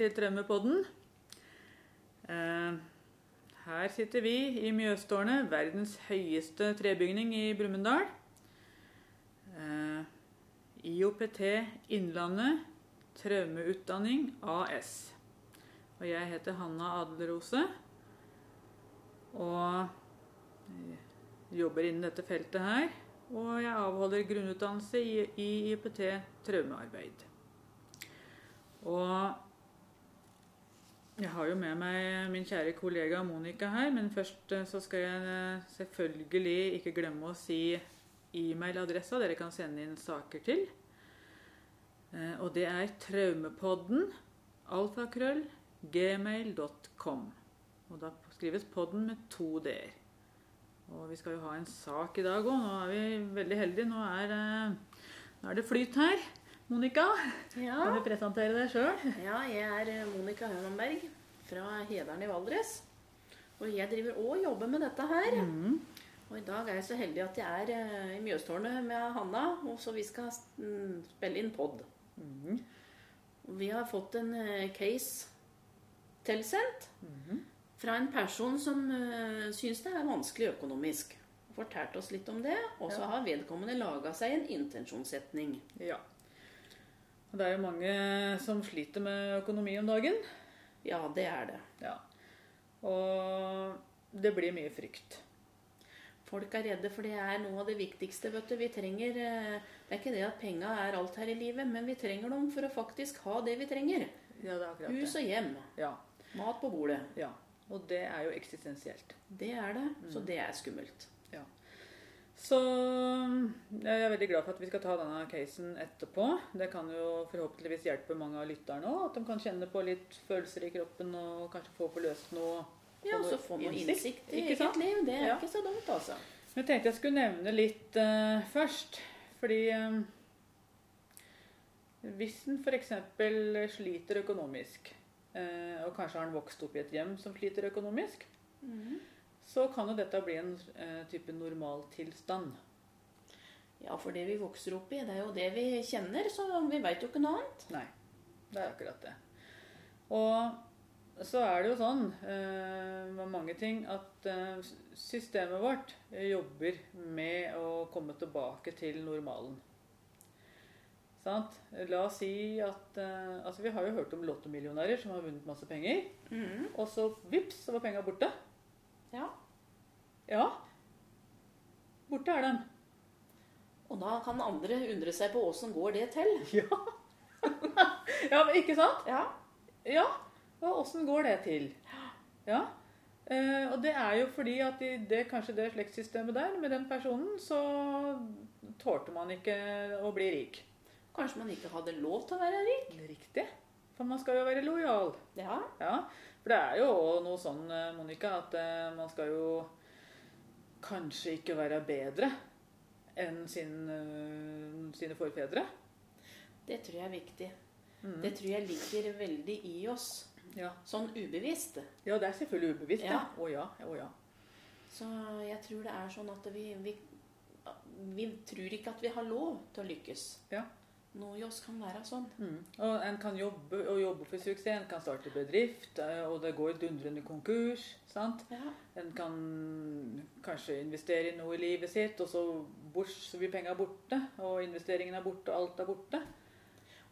til Trømmepodden. Eh, her sitter vi i Mjøstårnet, verdens høyeste trebygning i Brumunddal. Eh, IOPT Innlandet Traumeutdanning AS. Og jeg heter Hanna Adelrose. Og jobber innen dette feltet her. Og jeg avholder grunnutdannelse i IPT traumearbeid. Og jeg har jo med meg min kjære kollega Monica her, men først eh, så skal jeg eh, selvfølgelig ikke glemme å si e-mailadressa dere kan sende inn saker til. Eh, Og det er traumepodden alfakrøll gmail.com. Og da skrives podden med to d-er. Og vi skal jo ha en sak i dag òg. Nå er vi veldig heldige. Nå er, nå er det flyt her. Monica, Ja, kan du presentere deg sjøl? ja jeg er eh, Monica Hønenberg fra Hedalen i Valdres. Og jeg driver og jobber med dette her. Mm. Og i dag er jeg så heldig at jeg er eh, i Mjøstårnet med Hanna, og så vi skal mm, spille inn pod. Mm. Vi har fått en eh, case tilsendt mm. fra en person som syns det er vanskelig økonomisk. Fortalte oss litt om det, og så Ja. har vedkommende laga seg en intensjonssetning. Ja. Det er jo mange som sliter med økonomi om dagen. Ja, det er det. Ja. Og det blir mye frykt. Folk er redde, for det er noe av det viktigste. vet du. Vi trenger, eh, Det er ikke det at penga er alt her i livet, men vi trenger dem for å faktisk ha det vi trenger. Ja, det er akkurat Hus og hjem. Ja. Mat på bordet. ja. Og det er jo eksistensielt. Det er det. Så det er skummelt. Så jeg er veldig glad for at vi skal ta denne casen etterpå. Det kan jo forhåpentligvis hjelpe mange av lytterne òg. At de kan kjenne på litt følelser i kroppen og kanskje få forløst noe. Ja, og så noe får innsikt, i eget liv. Det er Ja. ikke så dumt, altså. Jeg tenkte jeg skulle nevne litt uh, først. Fordi eh, hvis en f.eks. sliter økonomisk, uh, og kanskje har en vokst opp i et hjem som sliter økonomisk, så kan jo dette bli en eh, type normaltilstand. Ja, for det vi vokser opp i, det er jo det vi kjenner, så vi veit jo ikke noe annet. Nei, det er akkurat det. Og så er det jo sånn eh, med mange ting at eh, systemet vårt jobber med å komme tilbake til normalen. Sant? La oss si at eh, Altså, vi har jo hørt om lottomillionærer som har vunnet masse penger. Og så vips, så var penga borte. Ja. Ja. Borte er den. Og da kan andre undre seg på åssen går det til. Ja. ja, men ikke sant? Ja. Ja, og åssen går det til? Ja, eh, og det er jo fordi at i det, kanskje det slektssystemet der, med den personen, så tålte man ikke å bli rik. Kanskje man ikke hadde lov til å være rik. Riktig. For man skal jo være lojal. Ja. Ja, for det er jo noe sånn, eh, Monica, at eh, man skal jo kanskje ikke være bedre enn sin, eh, sine forfedre. Det tror jeg er viktig. Mm. Det tror jeg ligger veldig i oss. Ja. Sånn ubevisst. ja, det er selvfølgelig ubevisst. Ja. Å ja, å ja. Så jeg tror det er sånn at vi, vi, vi tror ikke at vi har lov til å lykkes. Ja. Noe i oss kan være sånn. Mm. Og en kan jobbe og jobbe for suksess. En kan starte bedrift, eh, og det går dundrende konkurs. sant? Ja. En kan kanskje investere i noe i livet sitt, og så, bort, så blir penga borte. Og investeringen er borte, og alt er borte.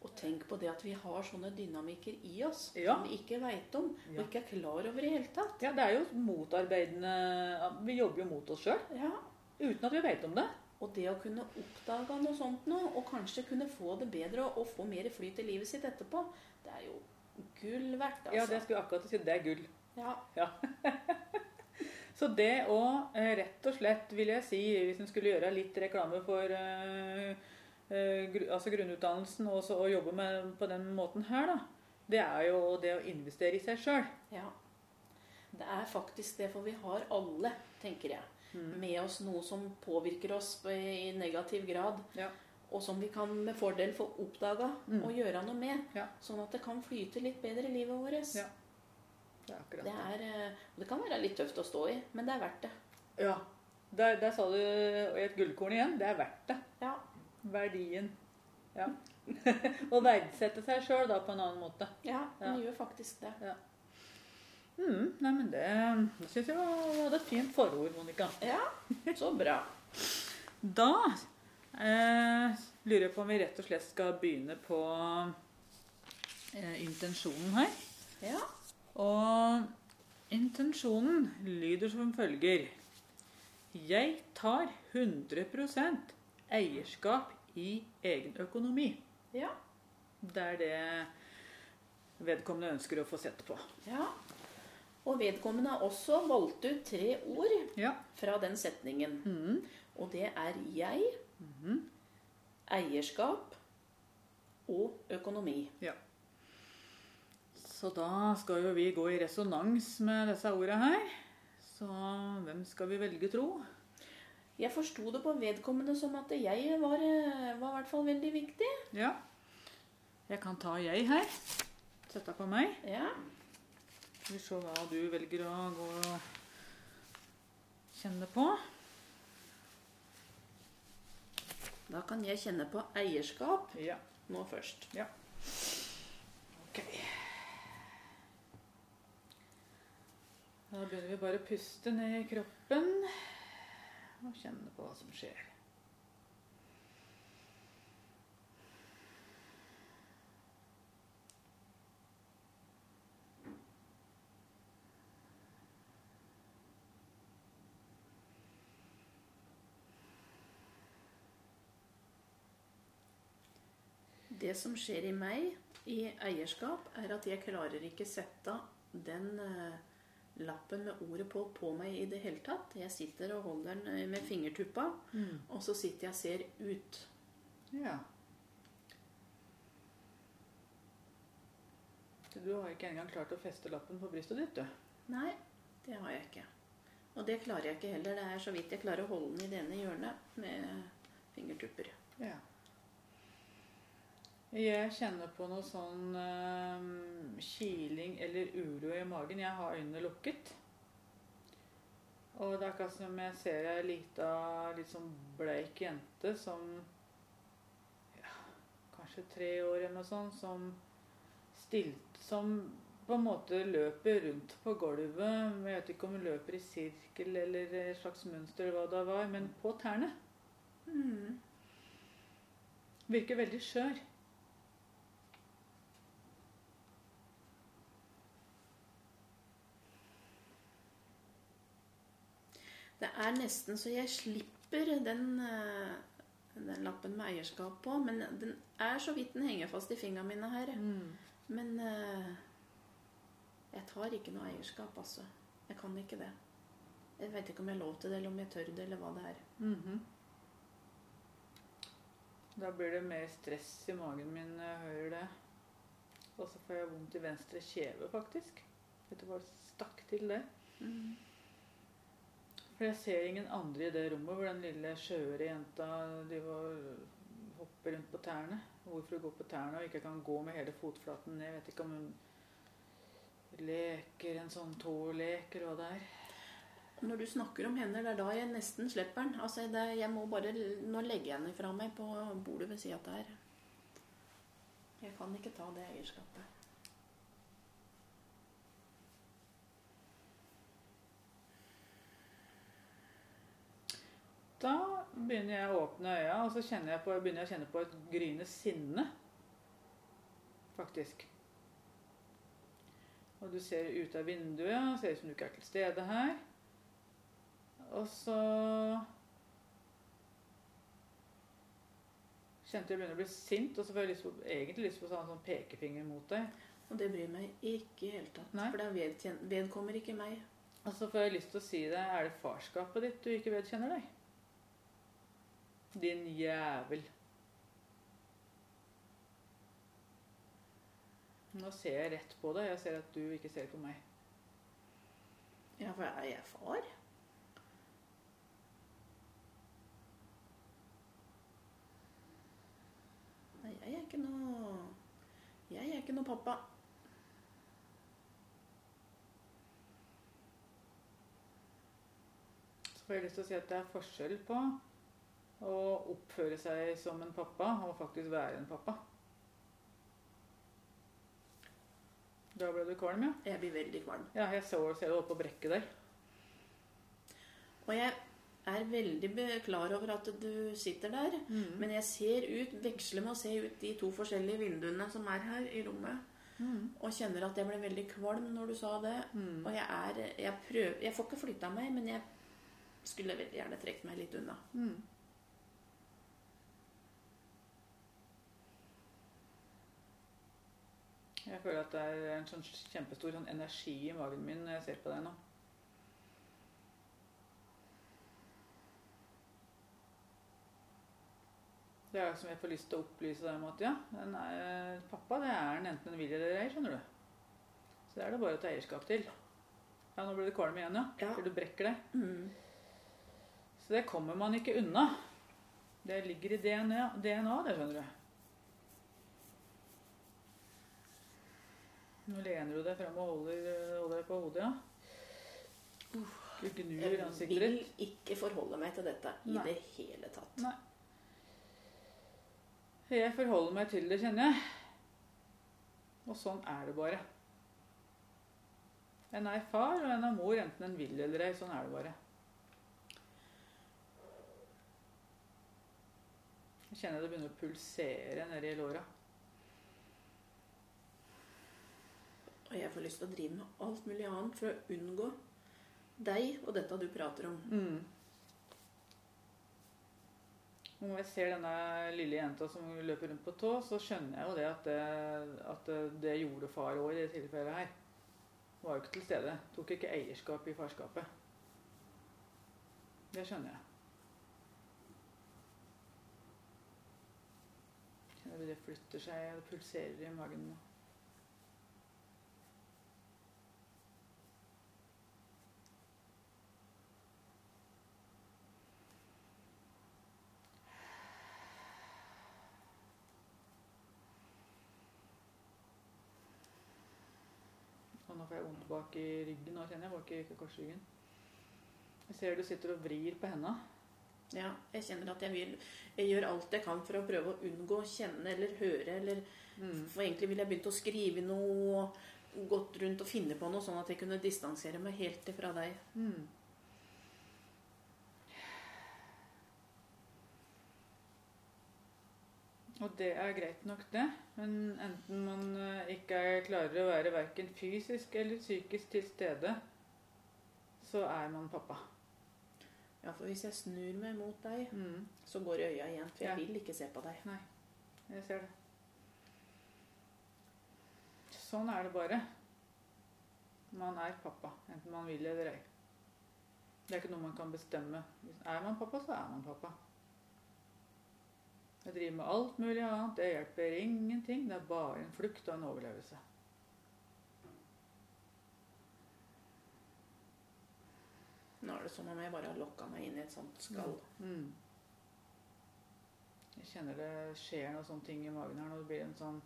Og tenk på det at vi har sånne dynamikker i oss Ja. som vi ikke veit om, og ikke er klar over i det hele tatt. Ja, det er jo motarbeidende Vi jobber jo mot oss sjøl Ja. uten at vi vet om det. Og det å kunne oppdage noe sånt nå, og kanskje kunne få det bedre og, og få mer flyt i livet sitt etterpå, det er jo gull verdt, altså. Ja, det skulle jeg akkurat si. Det er gull. Ja. Ja. Så det å eh, rett og slett, vil jeg si, hvis en skulle gjøre litt reklame for uh, uh, gru, altså grunnutdannelsen og så jobbe med på den måten her, da, det er jo det å investere i seg sjøl. Ja. Det er faktisk det, for vi har alle, tenker jeg. Med oss noe som påvirker oss i negativ grad, Ja. og som vi kan med fordel få oppdaga Mm. og gjøre noe med, Ja. sånn at det kan flyte litt bedre i livet vårt. Ja. Det er akkurat Det, er, eh, og det kan være litt tøft å stå i, men det er verdt det. Ja. Der, der sa du et gullkorn igjen. Det er verdt det. Ja. Verdien. Ja. Å verdsette seg sjøl da på en annen måte. Ja, Ja. gjør faktisk det. Mm, nei, men det, det syns jeg var, hadde et fint forord, Monica. Ja, så bra. Da eh, lurer jeg på om vi rett og slett skal begynne på eh, intensjonen her. Ja. Og intensjonen lyder som følger Jeg tar 100% eierskap i egen økonomi. Ja. Det er det vedkommende ønsker å få sett på. ja. Og vedkommende har også valgt ut tre ord Ja. fra den setningen. Mm. Og det er jeg, mm. eierskap og økonomi. Ja. Så da skal jo vi gå i resonans med disse orda her. Så hvem skal vi velge, tro? Jeg forsto det på vedkommende som at jeg var, eh, var i hvert fall veldig viktig. Ja. Jeg kan ta jeg her. Sette på meg. Ja. Skal vi se hva du velger å gå og kjenne på. Da kan jeg kjenne på eierskap Ja. nå først. Ok. Da begynner vi bare å puste ned i kroppen og kjenne på hva som skjer. Det som skjer i meg i eierskap, er at jeg klarer ikke sette den eh, lappen med ordet på på meg i det hele tatt. Jeg sitter og holder den eh, med fingertuppa, og så sitter jeg og ser ut. Ja. Så Du har ikke engang klart å feste lappen på brystet ditt, du. Nei, det har jeg ikke. Og det klarer jeg ikke heller. Det er så vidt jeg klarer å holde den i det ene hjørnet med fingertupper. Ja. Jeg kjenner på noe sånn um, kiling eller uro i magen. Jeg har øynene lukket. Og det er akkurat som jeg ser ei lita, litt sånn bleik jente som ja, Kanskje tre år eller noe sånt, som stilt Som på en måte løper rundt på gulvet. Jeg vet ikke om hun løper i sirkel eller et slags mønster, eller hva det var, men på tærne. Mm. Virker veldig skjør. Det er nesten så jeg slipper den, eh, den lappen med eierskap på. Men den er så vidt den henger fast i fingrene mine her. Men eh, jeg tar ikke noe eierskap, altså. Jeg kan ikke det. Jeg vet ikke om jeg har lov til det, eller om jeg tør det, eller hva det er. Mhm. Da blir det mer stress i magen min når jeg hører det. Og så får jeg vondt i venstre kjeve, faktisk. Vet du hva stakk til det? For jeg ser ingen andre i det rommet hvor den lille skjøre jenta driver hopper rundt på tærne. Hvorfor hun går på tærne og ikke kan gå med hele fotflaten ned. Jeg vet ikke om hun leker en sånn tålek eller hva det er. Når du snakker om hender, det er da jeg nesten slipper den. Altså, det, jeg må bare, Nå legger jeg den fra meg på bordet ved sida av der. Jeg kan ikke ta det eierskapet. Da begynner jeg å åpne øya, og så jeg på, begynner jeg å kjenne på et gryende sinne. Faktisk. Og du ser ut av vinduet, ser ut som du ikke er til stede her. Og så kjente jeg begynner å bli sint, og så får jeg lyst på, egentlig lyst på sånn, sånn pekefinger mot deg. Og det bryr meg ikke i hele tatt. Nei. For det vedkommer ikke meg. Og så får jeg lyst til å si deg, er det farskapet ditt du ikke vedkjenner deg? Din jævel. Nå ser jeg rett på deg. Jeg ser at du ikke ser på meg. Ja, for er jeg far? Nei, jeg er ikke noe Jeg er ikke noe pappa. Så får jeg lyst til å si at det er forskjell på Og oppføre seg som en pappa, og faktisk være en pappa. Da ble du kvalm, ja? Jeg blir veldig kvalm. Ja, jeg så ser du oppe på å brekke deg. Og jeg er veldig klar over at du sitter der. Mm. Men jeg ser ut, veksler med å se ut de to forskjellige vinduene som er her i rommet. Mm. Og kjenner at jeg ble veldig kvalm når du sa det. Mm. Og jeg er Jeg prøver Jeg får ikke flytta meg, men jeg skulle veldig gjerne trukket meg litt unna. Jeg føler at det er en sånn kjempestor sånn energi i magen min når jeg ser på deg nå. Det er som jeg får lyst til å opplyse deg om at ja, den er, pappa det er den enten en vil eller ei, skjønner du. Så det er det bare å ta eierskap til. Ja, nå ble du kvalm igjen, ja. Ja. For du brekker deg. Mm. Så det kommer man ikke unna. Det ligger i DNA, DNA det skjønner du. Nå lener du deg frem og holder, holder deg på hodet, ja. Du gnur Jeg ansiktet vil ditt. ikke forholde meg til dette i Nei. det hele tatt. Nei. Jeg forholder meg til det, kjenner jeg. Og sånn er det bare. En er far, og en er mor, enten en vil eller ei. Sånn er det bare. Jeg kjenner det begynner å pulsere nedi låra. Og jeg får lyst til å drive med alt mulig annet for å unngå deg og dette du prater om. Mm. Når jeg ser denne lille jenta som løper rundt på tå, så skjønner jeg jo det at det, at det, det gjorde far òg i det tilfellet her. Var jo ikke til stede. Tok ikke eierskap i farskapet. Det skjønner jeg. Det flytter seg, det pulserer i magen nå. Vondt bak i ryggen. Nå kjenner jeg bak i korsryggen. Jeg ser du sitter og vrir på henda. Ja, jeg kjenner at jeg vil Jeg gjør alt jeg kan for å prøve å unngå å kjenne eller høre eller Mm. For egentlig ville jeg begynt å skrive noe og gått rundt og finne på noe, sånn at jeg kunne distansere meg helt fra deg. Mm. Og det er greit nok, det. Men enten man eh, ikke er klarer å være verken fysisk eller psykisk til stede, så er man pappa. Ja, for hvis jeg snur meg mot deg, Mm. så går øya igjen, for jeg Ja. vil ikke se på deg. Nei, Jeg ser det. Sånn er det bare. Man er pappa, enten man vil eller ei. Det er ikke noe man kan bestemme. Er man pappa, så er man pappa. Jeg driver med alt mulig annet. Det hjelper ingenting. Det er bare en flukt og en overlevelse. Nå er det som om jeg bare har lokka meg inn i et sånt skall. Mm. Jeg kjenner det skjer noe sånne ting i magen her nå. Det blir en sånn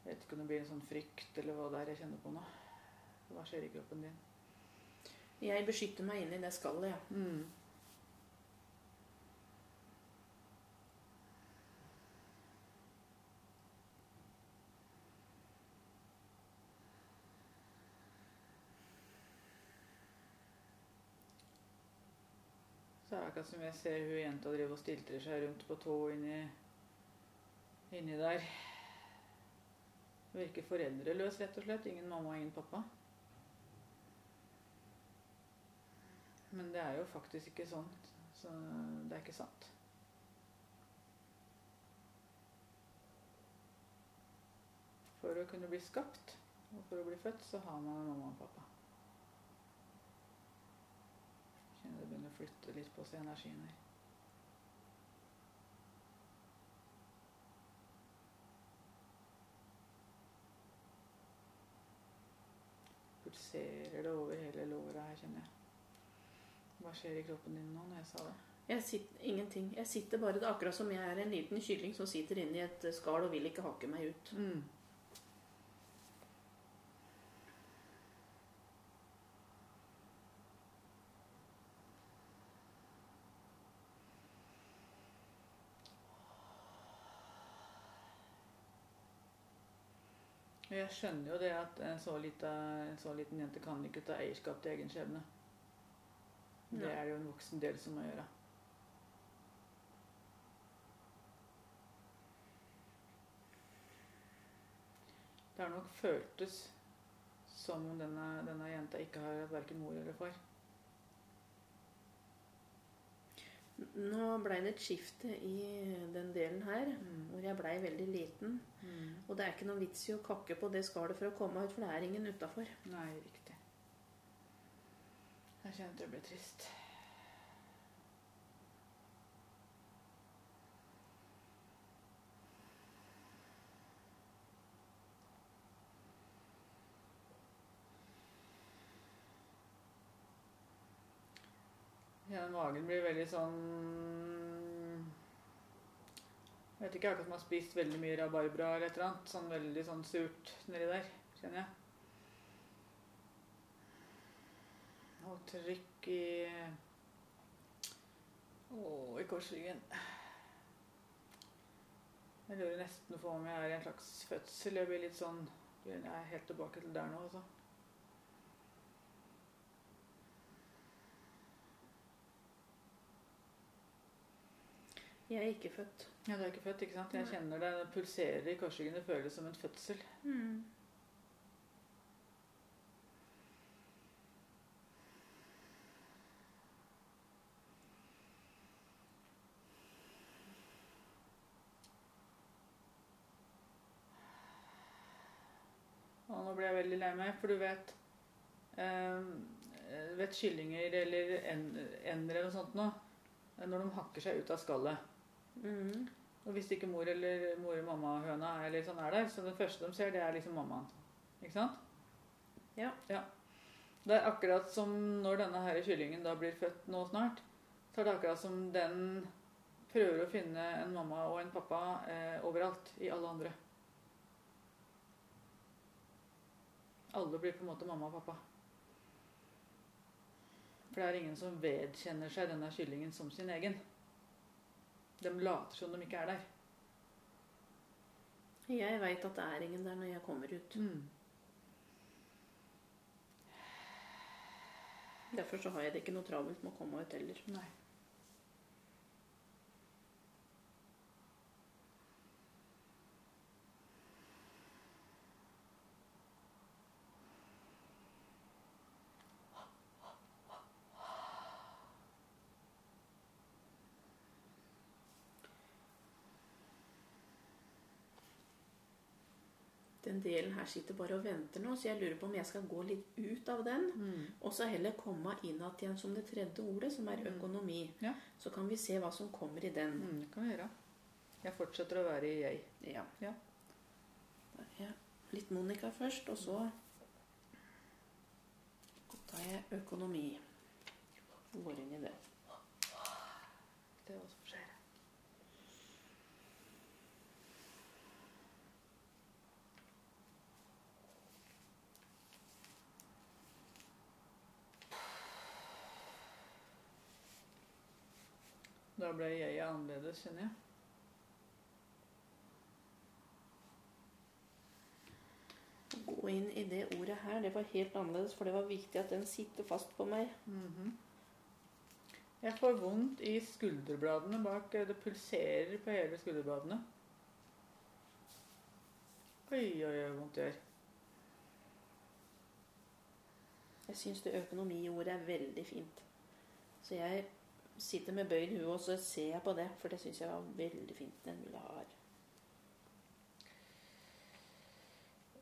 Jeg vet ikke om det blir en sånn frykt eller hva det er jeg kjenner på nå. Hva skjer i kroppen din? Jeg beskytter meg inn i det skallet, ja. Mm. Akkurat som jeg ser hun jenta drive og stiltrer seg rundt på tå inni, inni der. Hun virker foreldreløs, rett og slett. Ingen mamma, ingen pappa. Men det er jo faktisk ikke sånn. Så det er ikke sant. For å kunne bli skapt og for å bli født, så har man mamma og pappa. Kjenner det begynner å flytte litt på seg energien her. Pulserer det over hele låret her, kjenner jeg. Hva skjer i kroppen din nå når jeg sa det? Jeg sitter, ingenting. Jeg sitter bare det er akkurat som jeg er en liten kylling som sitter inni et skall og vil ikke hakke meg ut. Mm. Jeg skjønner jo det at en så, lite, en så liten jente kan ikke ta eierskap til egen skjebne. Det er det jo en voksen del som må gjøre. Det har nok føltes som om denne, denne jenta ikke har verken mor eller far. Nå blei det et skifte i den delen her, Mm. hvor jeg blei veldig liten. Og det er ikke noen vits i å kakke på det skallet for å komme ut, for det er ingen utafor. Nei, riktig. Jeg kjente det ble trist. Ja, magen blir veldig sånn Jeg vet ikke, akkurat om jeg har spist veldig mye rabarbra eller et eller annet. Sånn veldig sånn surt nedi der, kjenner jeg. Og trykk i Å, i korsryggen. Jeg lurer nesten på om jeg er i en slags fødsel. Jeg blir litt sånn Jeg er helt tilbake til der nå, altså. Jeg er ikke født. Ja, du er ikke født, ikke sant? Jeg kjenner det. Det pulserer i korsryggen. Det føles som en fødsel. Mm. Og nå ble jeg veldig lei meg, for du vet eh, Vet kyllinger eller en- ender eller noe sånt nå Når de hakker seg ut av skallet Mm. Og hvis ikke mor eller mor og mamma-høna eller sånn er der, så det første de ser, det er liksom mammaen. Ikke sant? Ja. Det er akkurat som når denne her kyllingen da blir født nå snart, så er det akkurat som den prøver å finne en mamma og en pappa eh, overalt i alle andre. Alle blir på en måte mamma og pappa. For det er ingen som vedkjenner seg denne kyllingen som sin egen. De later som de ikke er der. Jeg veit at det er ingen der når jeg kommer ut. Derfor så har jeg det ikke noe travelt med å komme ut heller. Nei. Den delen her sitter bare og venter nå, så jeg lurer på om jeg skal gå litt ut av den. Og så heller komme inn igjen som det tredje ordet, som er økonomi. Ja. Så kan vi se hva som kommer i den. Mm, det kan vi gjøre. Jeg fortsetter å være i jeg. Ja. Ja. Jeg litt Monica først, og så tar jeg økonomi. Går inn i det. Det er også for Da ble jeg annerledes, kjenner jeg. Å gå inn i det ordet her, det var helt annerledes, for det var viktig at den sitter fast på meg. Mhm. Jeg får vondt i skulderbladene bak. eh, Det pulserer på hele skulderbladene. Oi, oi, oi, vondt gjør. Jeg syns det økonomiordet er veldig fint. Så jeg sitter med bøyd hue, og så ser jeg på det, for det syns jeg var veldig fint. Den lar.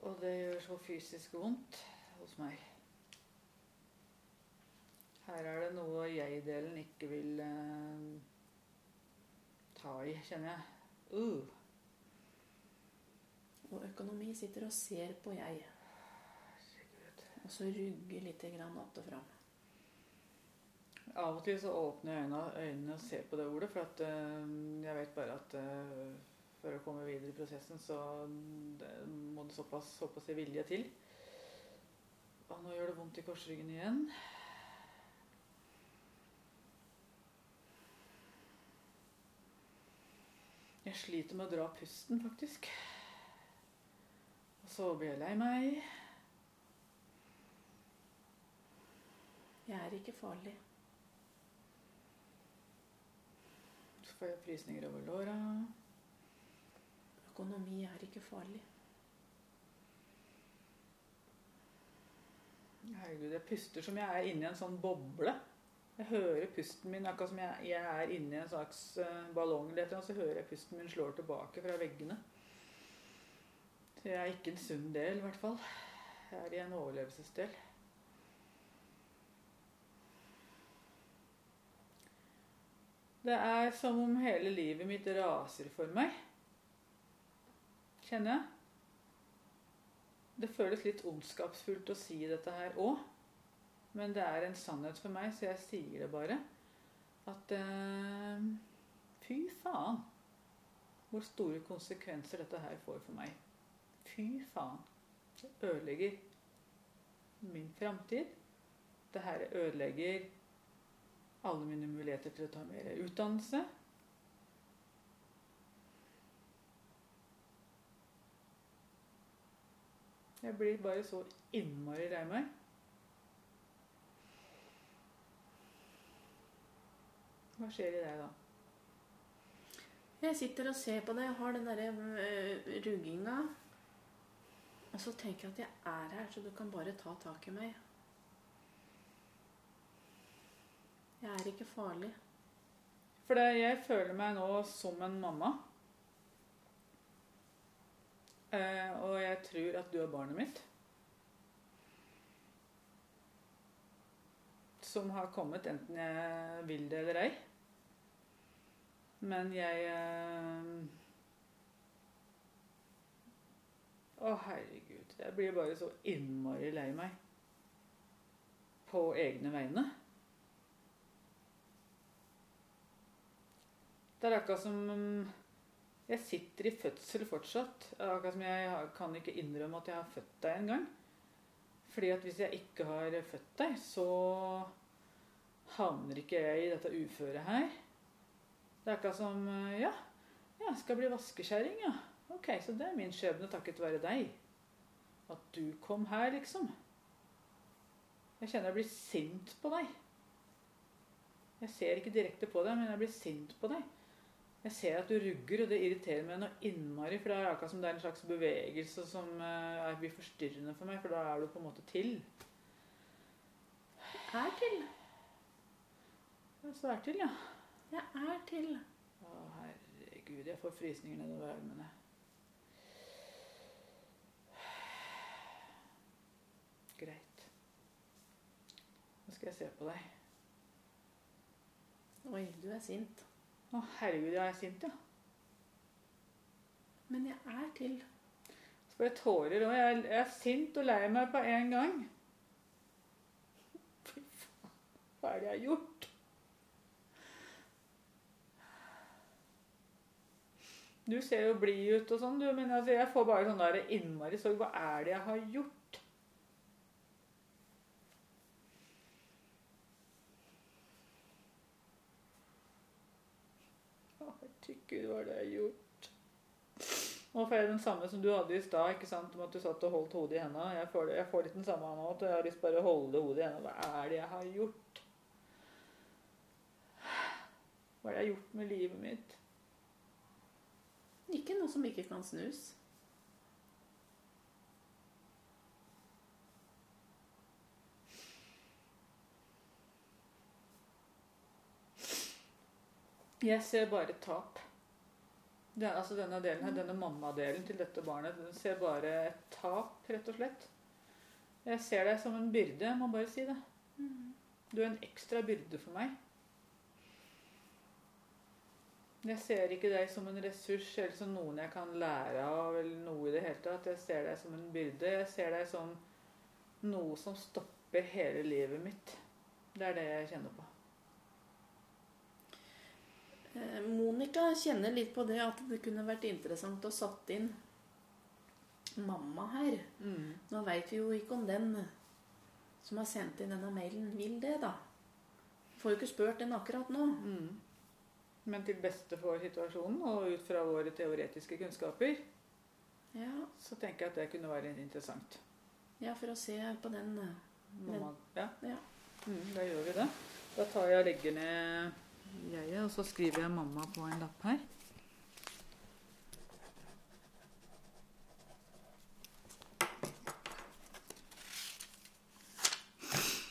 Og det gjør så fysisk vondt hos meg. Her er det noe jeg-delen ikke vil eh, ta i, kjenner jeg. Uh. Og økonomi sitter og ser på jeg, og så rugger litt grann att og fram. Av og til så åpner jeg øynene, øynene og ser på det ordet, for at eh, jeg vet bare at eh, for å komme videre i prosessen, så det, må det såpass, såpass vilje til. Og nå gjør det vondt i korsryggen igjen. Jeg sliter med å dra pusten, faktisk. Og så blir jeg lei meg. Jeg er ikke farlig. Så får jeg frysninger over låra. Økonomi er ikke farlig. Herregud, jeg puster som jeg er inni en sånn boble. Jeg hører pusten min akkurat som jeg, jeg er inni en slags eh, ballong. eller Så hører jeg pusten min slår tilbake fra veggene. Så jeg er ikke en sunn del, i hvert fall. Jeg er i en overlevelsesdel. Det er som om hele livet mitt raser for meg. Kjenner jeg. Det føles litt ondskapsfullt å si dette her òg. Men det er en sannhet for meg, så jeg sier det bare. At eh, fy faen hvor store konsekvenser dette her får for meg. Fy faen. Det ødelegger min framtid. Det her ødelegger alle mine muligheter til å ta mer utdannelse. Jeg blir bare så innmari lei meg. Hva skjer i deg da? Jeg sitter og ser på det. Jeg har den derre øh, rugginga. Og så tenker jeg at jeg er her, så du kan bare ta tak i meg. Jeg er ikke farlig. For det, jeg føler meg nå som en mamma. Eh, og jeg tror at du er barnet mitt. Som har kommet enten jeg vil det eller ei. Men jeg eh, Å, herregud. Jeg blir bare så innmari lei meg. På egne vegne. Det er akkurat som jeg sitter i fødsel fortsatt. Akkurat som jeg kan ikke innrømme at jeg har født deg engang. Fordi at hvis jeg ikke har født deg, så havner ikke jeg i dette uføret her. Det er akkurat som Ja, jeg skal bli vaskekjerring, ja. Ok, så det er min skjebne takket være deg. At du kom her, liksom. Jeg kjenner jeg blir sint på deg. Jeg ser ikke direkte på deg, men jeg blir sint på deg. Jeg ser at du rugger, og det irriterer meg noe innmari. For det er akkurat som det er en slags bevegelse som uh, blir forstyrrende for meg, for da er du på en måte til. Er til. Ja, så er til, ja. Jeg er til. Å, herregud, jeg får frysninger nedover armene. Greit. Nå skal jeg se på deg. Oi, du er sint. Å, herregud, jeg er sint, ja. Men jeg er til. Så får jeg tårer òg. Jeg, jeg er sint og lei meg på en gang. Fy faen, hva er det jeg har gjort? Du ser jo blid ut og sånn, du, men altså, jeg får bare sånn der innmari sorg. Hva er det jeg har gjort? Å, Gud, hva er det jeg har gjort? Nå får jeg den samme som du hadde i stad, ikke sant? om at du satt og holdt hodet i hendene. Jeg jeg får litt den samme nå, at jeg har lyst bare å holde hodet i hendene. Hva er det jeg har gjort? Hva er det jeg har gjort med livet mitt? Ikke noe som ikke kan snus. Jeg ser bare tap. Den, altså denne delen her, denne mammadelen til dette barnet, den ser bare et tap, rett og slett. Jeg ser deg som en byrde, jeg må bare si det. Du er en ekstra byrde for meg. Jeg ser ikke deg som en ressurs eller som noen jeg kan lære av, eller noe i det hele tatt. Jeg ser deg som en byrde. Jeg ser deg som noe som stopper hele livet mitt. Det er det jeg kjenner på. Eh, Monica kjenner litt på det at det kunne vært interessant å satt inn mamma her. Nå veit vi jo ikke om den som har sendt inn denne mailen, vil det, da. Får jo ikke spurt den akkurat nå. Mm. Men til beste for situasjonen og ut fra våre teoretiske kunnskaper. Ja, så tenker jeg at det kunne være interessant. ja, for å se på den den. Mamma, ja. Ja. Mm, da gjør vi det. Da tar jeg og legger ned jeget, og så skriver jeg mamma på en lapp her.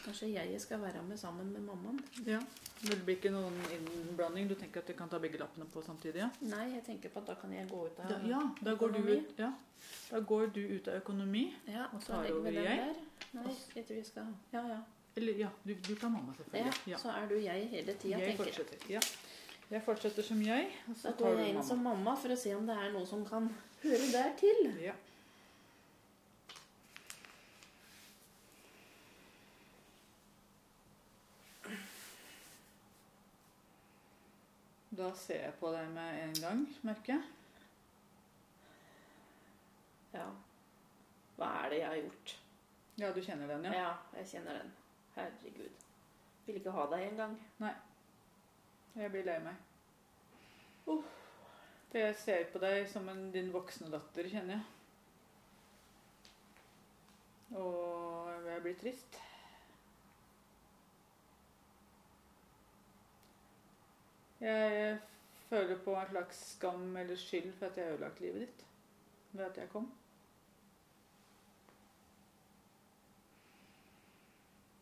Kanskje jeg skal være med sammen med mammaen? Ja. Det blir ikke noen innblanding? Du tenker at du kan ta begge lappene på samtidig? Ja, Nei, jeg tenker på at da kan jeg gå ut av da, ja, da, går du økonomi. ut, ja. da går du ut av økonomi. Ja, Og så tar over jeg. Nei, jeg tror vi skal Ja, ja. Ja, du, du tar mamma, selvfølgelig. Ja. Så er du jeg hele tida, tenker jeg. fortsetter. Ja. Jeg fortsetter som jeg, og så Da tar går jeg inn mamma. som mamma for å se om det er noe som kan høre der til. Ja. Da ser jeg på deg med en gang, merker jeg. Ja. Hva er det jeg har gjort? Ja, du kjenner den, ja? Ja, jeg kjenner den. Herregud. Vil ikke ha deg engang. Jeg blir lei meg. For jeg ser på deg som en, din voksne datter, kjenner jeg. Og jeg blir trist. Jeg føler på en slags skam eller skyld for at jeg har ødelagt livet ditt ved at jeg kom.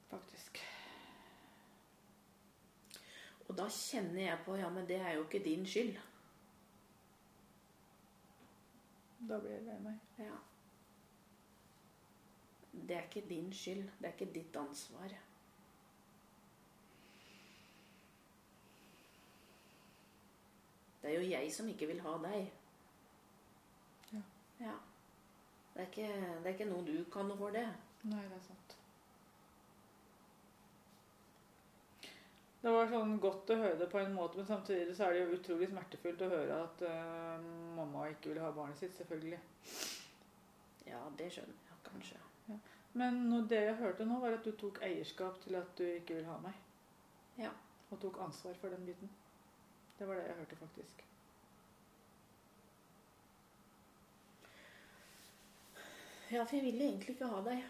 Faktisk. Og da kjenner jeg på Ja, men det er jo ikke din skyld. Da blir jeg lei meg. Ja. Det er ikke din skyld. Det er ikke ditt ansvar. Det er jo jeg som ikke vil ha deg. Ja. Ja. Det er ikke, det er ikke noe du kan det. Nei, det er sant. Det var sånn godt å høre det på en måte, men samtidig så er det jo utrolig smertefullt å høre at uh, mamma ikke vil ha barnet sitt, selvfølgelig. Ja, det skjønner jeg kanskje. Men nå- det jeg hørte nå, var at du tok eierskap til at du ikke vil ha meg. Ja. Og tok ansvar for den biten. Det var det jeg hørte, faktisk. Ja, for jeg ville egentlig ikke ha deg.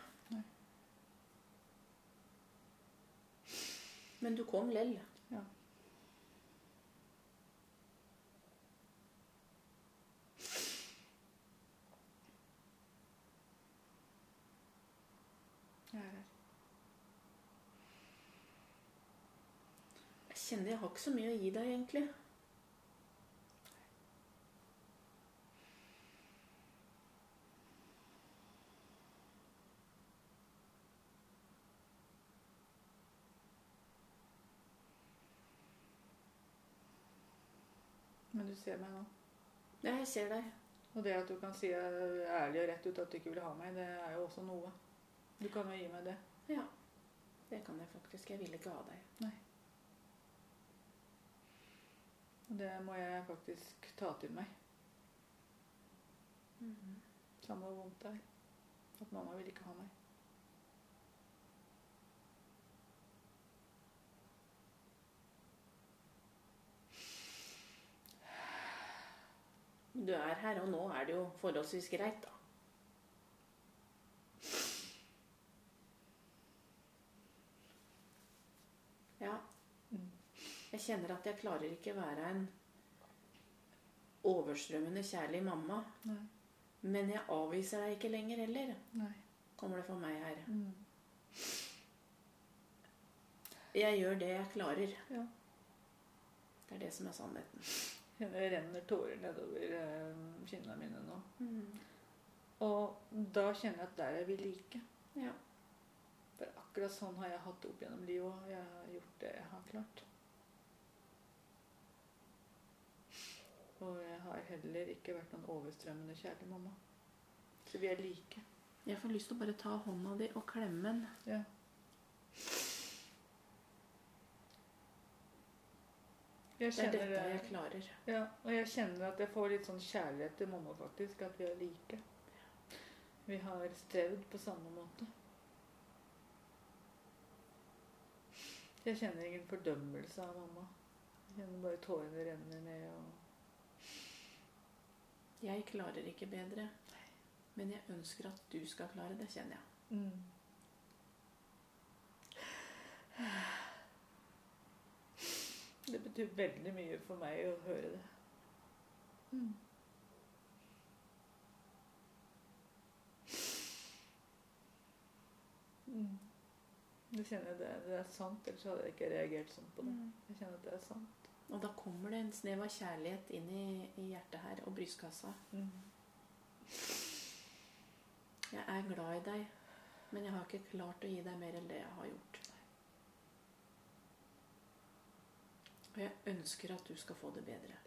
Men du kom lell. Ja. Jeg er her. Jeg kjenner jeg har ikke så mye å gi deg, egentlig. Du ser meg nå. Ja, jeg ser deg. Og det at du kan si ærlig og rett ut at du ikke vil ha meg, det er jo også noe. Du kan jo gi meg det. Ja. Det kan jeg faktisk. Jeg vil ikke ha deg. Nei. Og det må jeg faktisk ta til meg. Samme hvor vondt det er. At mamma vil ikke ha meg. Du er her, og nå er det jo forholdsvis greit, da. Ja. Jeg kjenner at jeg klarer ikke være en overstrømmende kjærlig mamma. Nei. Men jeg avviser deg ikke lenger heller, Nei. kommer det for meg her. Mm. Jeg gjør det jeg klarer. Ja. Det er det som er sannheten. Det renner tårer nedover eh, kinnene mine nå. Mm. Og da kjenner jeg at der er vi like. Ja. For akkurat sånn har jeg hatt det opp gjennom livet, og jeg har gjort det jeg har klart. Og jeg har heller ikke vært noen overstrømmende kjærlig mamma. Så vi er like. Jeg får lyst til å bare ta hånda di og klemme den. Ja. Jeg Det er dette dette jeg klarer. Ja, og jeg kjenner at jeg får litt sånn kjærlighet til mamma, faktisk. At vi er like. Vi har strevd på samme måte. Jeg kjenner ingen fordømmelse av mamma. Jeg kjenner bare tårene renner ned. og... Jeg klarer ikke bedre. Men jeg ønsker at du skal klare det, kjenner jeg. Mm. Det betyr veldig mye for meg å høre det. Mm. Mm. Jeg kjenner det, det er sant, ellers hadde jeg ikke reagert sånn på det. Mm. Jeg kjenner at det er sant. Og da kommer det en snev av kjærlighet inn i, i hjertet her og brystkassa. Mm. Jeg er glad i deg, men jeg har ikke klart å gi deg mer enn det jeg har gjort. Og jeg ønsker at du skal få det bedre.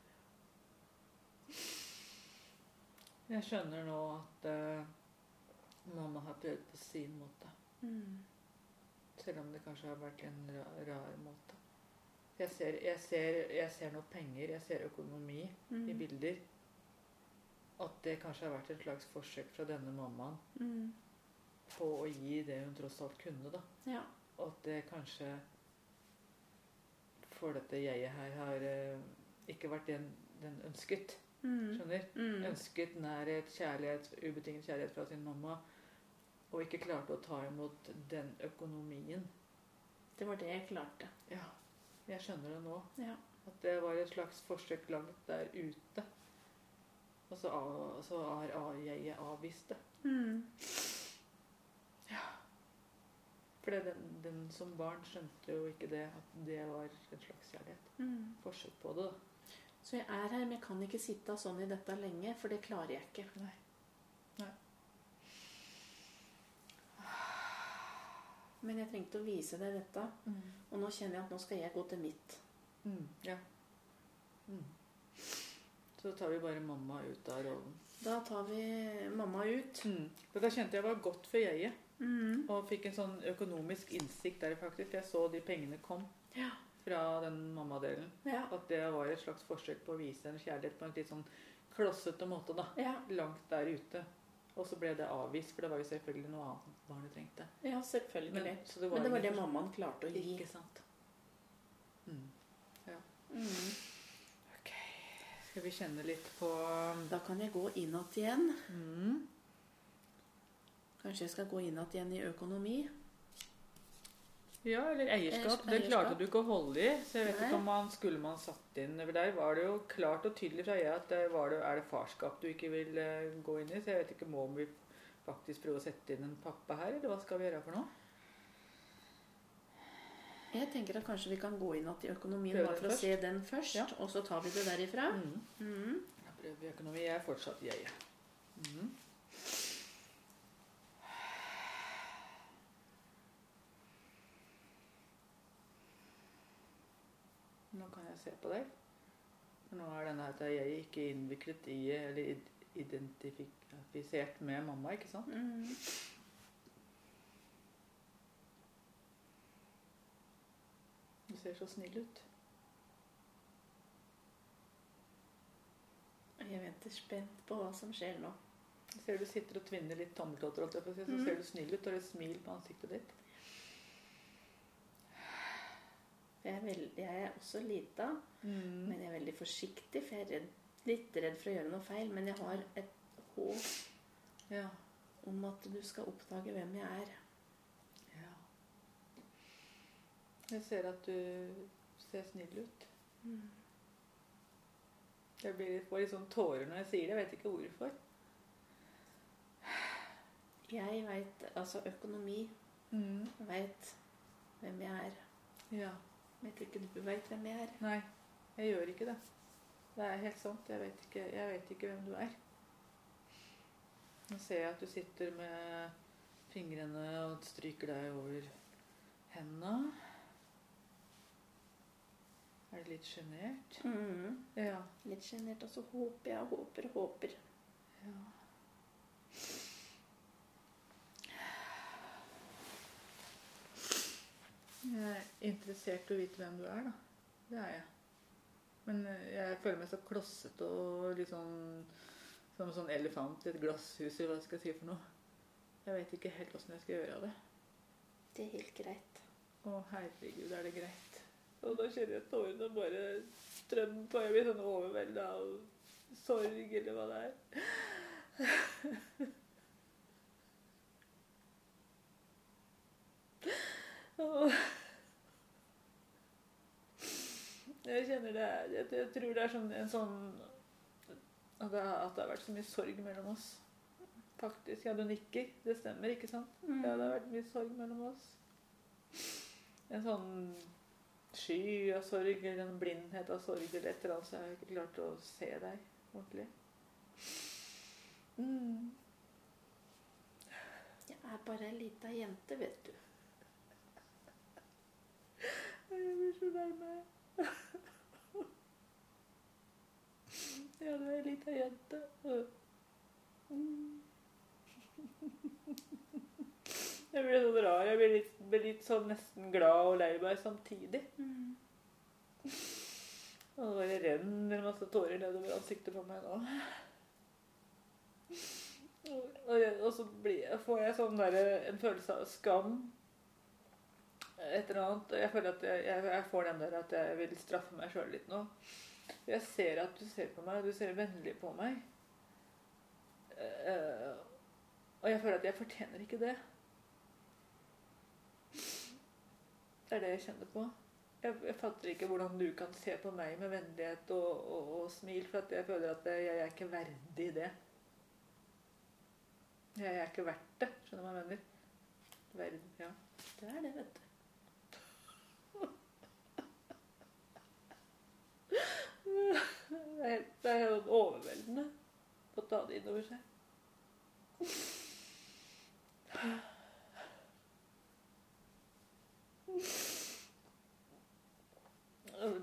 Jeg skjønner nå at uh, mamma har prøvd på sin måte. Mm. Selv om det kanskje har vært en rar, rar måte. Jeg ser, jeg, ser, jeg ser noe penger, jeg ser økonomi i Mm. bilder. At det kanskje har vært et slags forsøk fra denne mammaen Mm. på å gi det hun tross alt kunne. da. Ja. Og at det kanskje for dette jeget her har eh, ikke vært den den ønsket. Mm. Skjønner? Mm. Ønsket nærhet, kjærlighet, ubetinget kjærlighet fra sin mamma. Og ikke klarte å ta imot den økonomien. Det var det jeg klarte. Ja, jeg skjønner det nå. Ja. At det var et slags forsøk langt der ute. Og så, har av- jeg avvist det. Mm. For den, den som barn skjønte jo ikke det, at det var en slags kjærlighet. Mm. Forsøk på det, da. Så jeg er her, men jeg kan ikke sitte sånn i dette lenge, for det klarer jeg ikke. Nei. Nei. Men jeg trengte å vise deg dette, Mm. og nå kjenner jeg at nå skal jeg gå til mitt. Mm. Ja. Mm. Så tar vi bare mamma ut av rollen. Da tar vi mamma ut. Mm. Da kjente jeg var godt for jeget. Mm. Og fikk en sånn økonomisk innsikt der faktisk. Jeg så de pengene kom Ja. fra den mammadelen. Ja. At det var et slags forsøk på å vise en kjærlighet på en litt sånn klossete måte. da. Ja, Langt der ute. Og så ble det avvist, for det var jo selvfølgelig noe annet barnet trengte. ja selvfølgelig. Men, Men, det var, det var det mammaen klarte å gi. Ikke sant. Mm. Mm. Ok. Skal vi kjenne litt på Da kan jeg gå innåt igjen. mm. Kanskje jeg skal gå inn igjen i økonomi. Ja, eller eierskap. Det klarte du ikke å holde i. Så jeg vet Nei. ikke om man skulle man satt inn over der. Var det jo klart og tydelig fra jeg at det var det, er det farskap du ikke vil eh, gå inn i. Så jeg vet ikke må vi faktisk prøve å sette inn en pappa her, eller hva skal vi gjøre for noe? Jeg tenker at kanskje vi kan gå inn igjen i økonomien bare for å se den først, Ja. og så tar vi det derifra. Mm. Mm. Jeg prøver økonomi. Jeg er fortsatt jeg. Mm. Nå kan jeg se på deg. For nå er denne at jeg ikke innviklet i eller identifisert med mamma, ikke sant? Mm. Du ser så snill ut. Jeg venter spent på hva som skjer nå. Jeg ser du sitter og tvinner litt tommeltotter, så Mm. ser du snill ut, og det er et smil på ansiktet ditt. Jeg er, veldig, jeg er også lita, Mm. men jeg er veldig forsiktig, for jeg er redd, litt redd for å gjøre noe feil. Men jeg har et håp Ja. om at du skal oppdage hvem jeg er. ja. Jeg ser at du ser snill ut. Mm. Jeg blir litt, får litt sånn tårer når jeg sier det. Jeg vet ikke hvorfor. Jeg veit altså økonomi. Mm. Veit hvem jeg er. Ja. Vet ikke du veit hvem jeg er? Nei, jeg gjør ikke det. Det er helt sant. Jeg vet ikke, jeg vet ikke hvem du er. Nå ser jeg at du sitter med fingrene og stryker deg over hendene. Er du litt sjenert? Mm. Ja. Litt sjenert, og så håper jeg håper håper. ja. Jeg er interessert i å vite hvem du er, da. Det er jeg. Men eh, jeg føler meg så klossete og litt sånn som en sånn elefant i et glasshus, eller hva skal jeg si for noe. Jeg vet ikke helt åssen jeg skal gjøre av det. Det er helt greit. Å, herregud, er det greit? Og da kjenner jeg tårene bare strømmer på. Jeg blir sånn overvelda av sorg, eller hva det er. Jeg kjenner det Jeg, jeg tror det er sånn, en sånn at det, at det, har vært så mye sorg mellom oss. Faktisk. Ja, du nikker. Det stemmer, ikke sant? Mm. Ja, det har vært mye sorg mellom oss. En sånn sky av sorg eller en blindhet av sorg eller et eller annet, så jeg har ikke klart å se deg ordentlig. Mm. Jeg er bare ei lita jente, vet du. Jeg blir så lei meg. Ja, du er ei lita jente. Jeg blir sånn rar. Jeg blir litt, blir litt sånn nesten glad og lei meg samtidig. Og det bare renner masse tårer nedover ansiktet på meg nå. Og, så blir, får jeg sånn der, en følelse av skam. Et eller annet. Jeg føler at jeg, jeg, får den der at jeg vil straffe meg sjøl litt nå. Jeg ser at du ser på meg, og du ser vennlig på meg. Uh, og jeg føler at jeg fortjener ikke det. Det er det jeg kjenner på. Jeg, jeg fatter ikke hvordan du kan se på meg med vennlighet og, og, og smil, for jeg føler at jeg, jeg er ikke verdig det. Jeg er ikke verdt det, skjønner du hva jeg mener? Verden, ja. Det er det, vet du. Det er, helt, er overveldende å ta det inn over seg.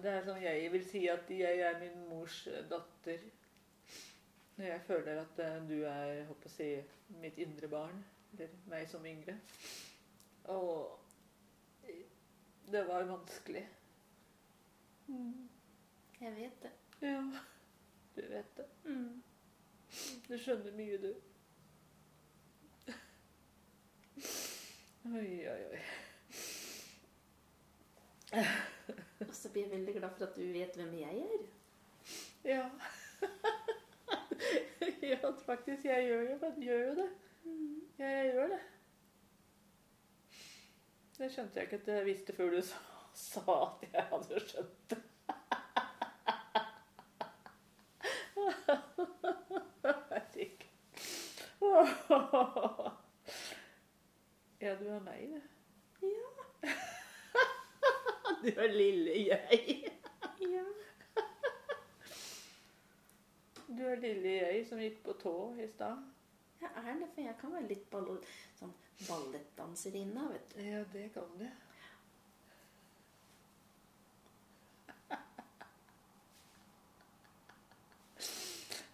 Det er sånn jeg vil si at jeg er min mors datter. Når jeg føler at eh, du er håper å si, mitt indre barn, eller meg som yngre. Og det var vanskelig. Jeg vet det. Ja, du vet det. Mm. Du skjønner mye, du. Oi, oi, oi. Og så blir jeg veldig glad for at du vet hvem jeg er. Ja. ja, faktisk. Jeg gjør jo, jeg gjør jo det. Ja, jeg gjør det. Det skjønte jeg ikke at jeg visste før du sa, sa at jeg hadde skjønt det. Herregud. Ja, du er meg, du. Ja. Du er lille jeg. ja. Du er lille jeg som gikk på tå i stad. Jeg er det, for jeg kan være litt ball, sånn ballettdanserinne, vet du. Ja, det kan du.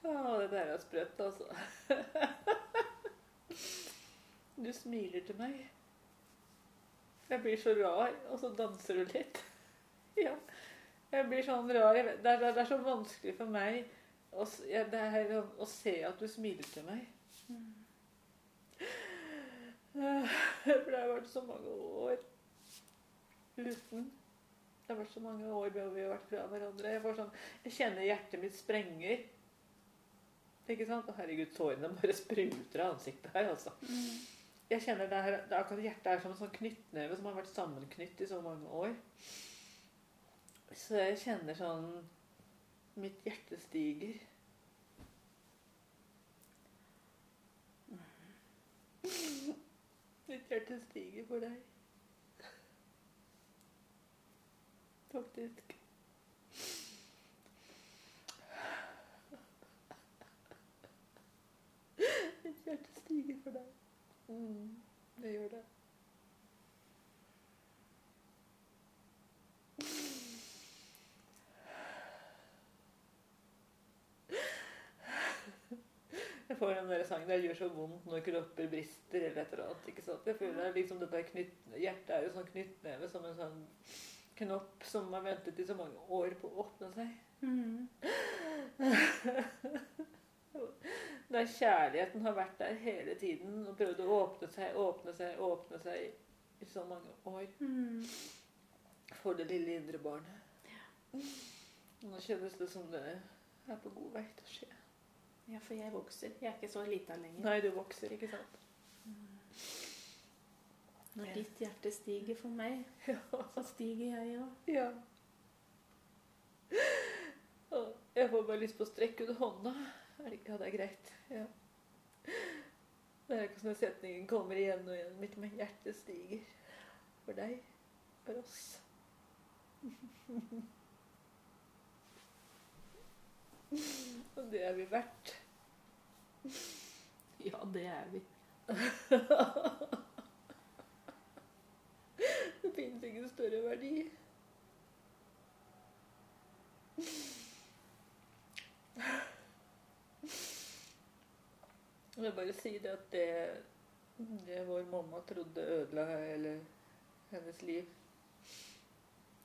Å, det der er sprøtt, altså. Du smiler til meg. Jeg blir så rar, og så danser du litt. Ja. Jeg blir sånn rar. Det er, det er så vanskelig for meg å, ja, er, å se at du smiler til meg. For det har vært så mange år uten. Det har vært så mange år hvor vi har vært fra hverandre. Jeg, sånn, jeg kjenner hjertet mitt sprenger. Ikke sant? Herregud, tårene bare spruter av ansiktet her, altså. Jeg kjenner det her, det akkurat Hjertet er som en sånn knyttneve som har vært sammenknytt i så mange år. Så jeg kjenner sånn Mitt hjerte stiger. Mitt hjerte stiger for deg. Faktisk. Mitt hjerte stiger for deg. Mm, det gjør det. Jeg får den der sangen der 'gjør så vondt når kropper brister' eller et eller annet. ikke sant? Jeg føler liksom dette knytt, Hjertet er jo sånn knyttneve som en sånn knopp som har ventet i så mange år på å åpne seg. Mm. Der kjærligheten har vært der hele tiden og prøvd å åpne seg, åpne seg, åpne seg i så mange år Mm. for det lille indre barnet. Nå kjennes det som det er på god vei til å skje. Ja, for jeg vokser. Jeg er ikke så lita lenger. Nei, du vokser, ikke sant? Når ditt hjerte stiger for meg, Ja. så stiger jeg òg. ja. Jeg får bare lyst på å strekke ut hånda. Er det Ja, det er greit. Ja. Det er ikke sånn at setningen kommer igjen og igjen. Mitt med hjertet stiger. For deg. For oss. Og det er vi verdt. Ja, det er vi. Det finnes ingen større verdi. Jeg vil bare si det at det, det vår mamma trodde ødela hele hennes liv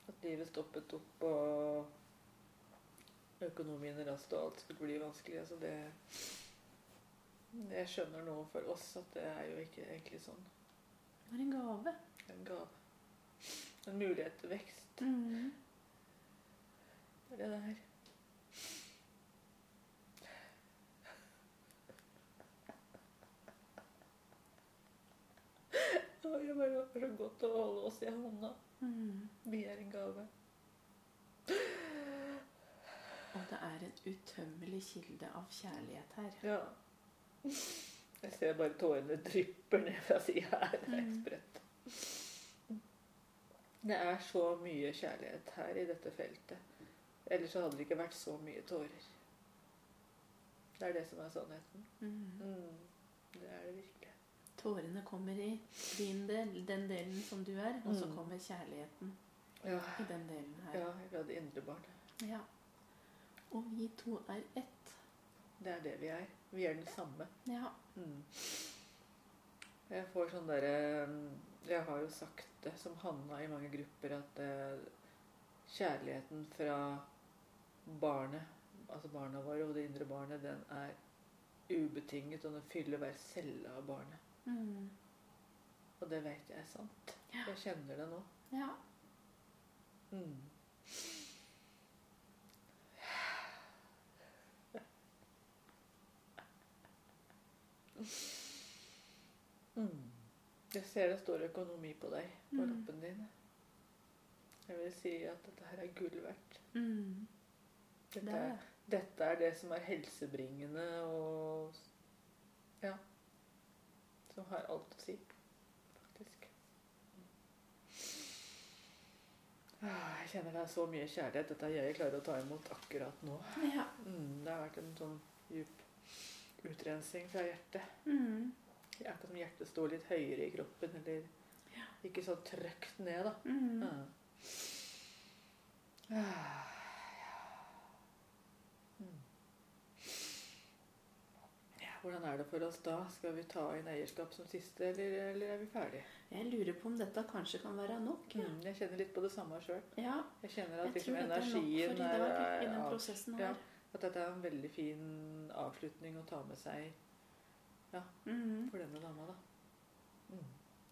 At livet stoppet opp og økonomien rast og alt skulle bli vanskelig. Altså det Jeg skjønner nå for oss at det er jo ikke egentlig sånn. Det er en gave. En gave. En mulighet til vekst. Mm. Det er det det er. var jo bare så godt å holde oss i hånda. Mm. Vi er en gave. Og det er en utømmelig kilde av kjærlighet her. Ja. Jeg ser bare tårene drypper ned fra sida her. Det er Mm. sprøtt. Det er så mye kjærlighet her i dette feltet. Ellers så hadde det ikke vært så mye tårer. Det er det som er sannheten. Mm. Mm. Det er det virkelig. Tårene kommer i din del, den delen som du er, og så Mm. kommer kjærligheten Ja, i den delen her. ja fra det indre barn. Ja. Og vi to er ett. Det er det vi er. Vi er den samme. Ja. Mm. Jeg får sånn derre Jeg har jo sagt det som Hanna i mange grupper, at eh, kjærligheten fra barnet, altså barna våre og det indre barnet, den er ubetinget, og den fyller hver celle av barnet. Mm. Og det vet jeg er sant. Ja. Jeg kjenner det nå. ja. Mm. Mm. Jeg ser det står økonomi på deg, på Mm. lappen din. Jeg vil si at dette her er gull verdt. Mm. Dette Det er, dette er det som er helsebringende og Ja. Som har alt å si, faktisk. Ah, Jeg kjenner det er så mye kjærlighet. Dette er jeg klarer å ta imot akkurat nå. Ja. Mm, det har vært en sånn djup utrensing fra hjertet. Mm. Det er akkurat som hjertet står litt høyere i kroppen, eller Ja. ikke så trøkt ned, da. Mm. Ja. Ah, ja. Mm. Ja, Hvordan er det for oss da? Skal vi ta inn eierskap som siste, eller, eller er vi ferdige? Jeg lurer på om dette kanskje kan være nok. Ja. Mm, jeg kjenner litt på det samme sjøl. ja. Jeg kjenner at liksom energien er nok er, den av- ja. At dette er en veldig fin avslutning å ta med seg Mm. for denne dama, da. Mm.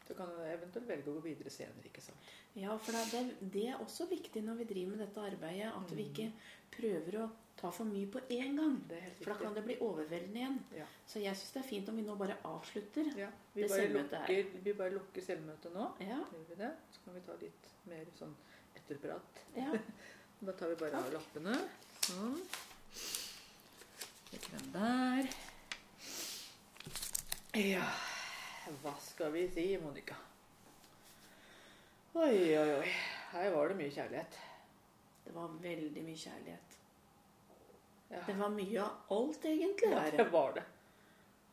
Så kan du eventuelt velge å gå videre senere, ikke sant? Ja, for det, er- det er også viktig når vi driver med dette arbeidet, at vi Mm. ikke prøver å ta for mye på én gang. For da kan det bli overveldende igjen. Ja. Så jeg syns det er fint om vi nå bare avslutter. Ja, vi Det selvmøtet her. lukker, vi bare lukker selvmøtet nå. Ja. Gjør vi det? Så kan vi ta litt mer sånn etterprat. ja. Da tar vi bare av lappene. Sånn. Legger den der. Ja Hva skal vi si, Monica? Oi, oi, oi. Her var det mye kjærlighet. Det var veldig mye kjærlighet. Ja, Det var mye av alt, egentlig. ja det var det.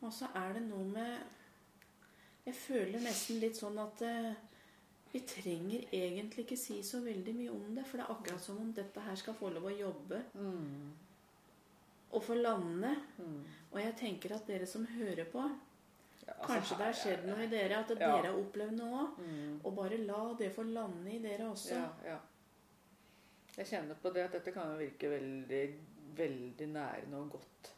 Og så er det noe med Jeg føler nesten litt sånn at uh, vi trenger egentlig ikke si så veldig mye om det. For det er akkurat som om dette her skal få lov å jobbe Mm. og få lande. Mm. Og jeg tenker at dere som hører på, Ja, altså, kanskje det har skjedd noe i dere, at Ja. dere har opplevd noe òg. Mm. Og bare la det få lande i dere også. Ja, ja. Jeg kjenner på det at dette kan jo virke veldig, veldig nærende og godt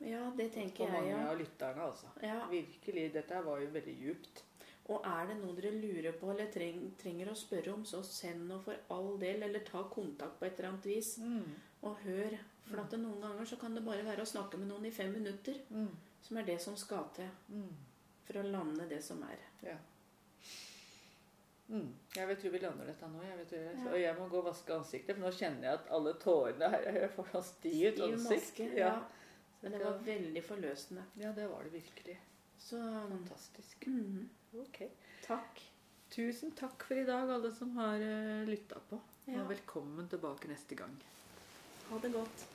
Ja, det tenker jeg, mange av lytterne, altså. ja. Virkelig. Dette var jo veldig djupt. Og er det noe dere lurer på eller treng, trenger å spørre om, så send noe for all del, eller ta kontakt på et eller annet vis. Og hør. For at det noen ganger så kan det bare være å snakke med noen i fem minutter, Mm. som er det som skal til Mm. for å lande det som er. Ja. Mm. Jeg vil tro vi lander dette nå. Jeg vet, jeg. Ja. Og jeg må gå og vaske ansiktet, for nå kjenner jeg at alle tårene her Jeg får sånn stivt Stiv ansikt. maske. Ja. Ja. Men det var veldig forløsende. ja, det var det virkelig. Så Fantastisk. mhm. Ok. takk. Tusen takk for i dag, alle som har uh, lytta på. Og velkommen tilbake neste gang. Ha det godt.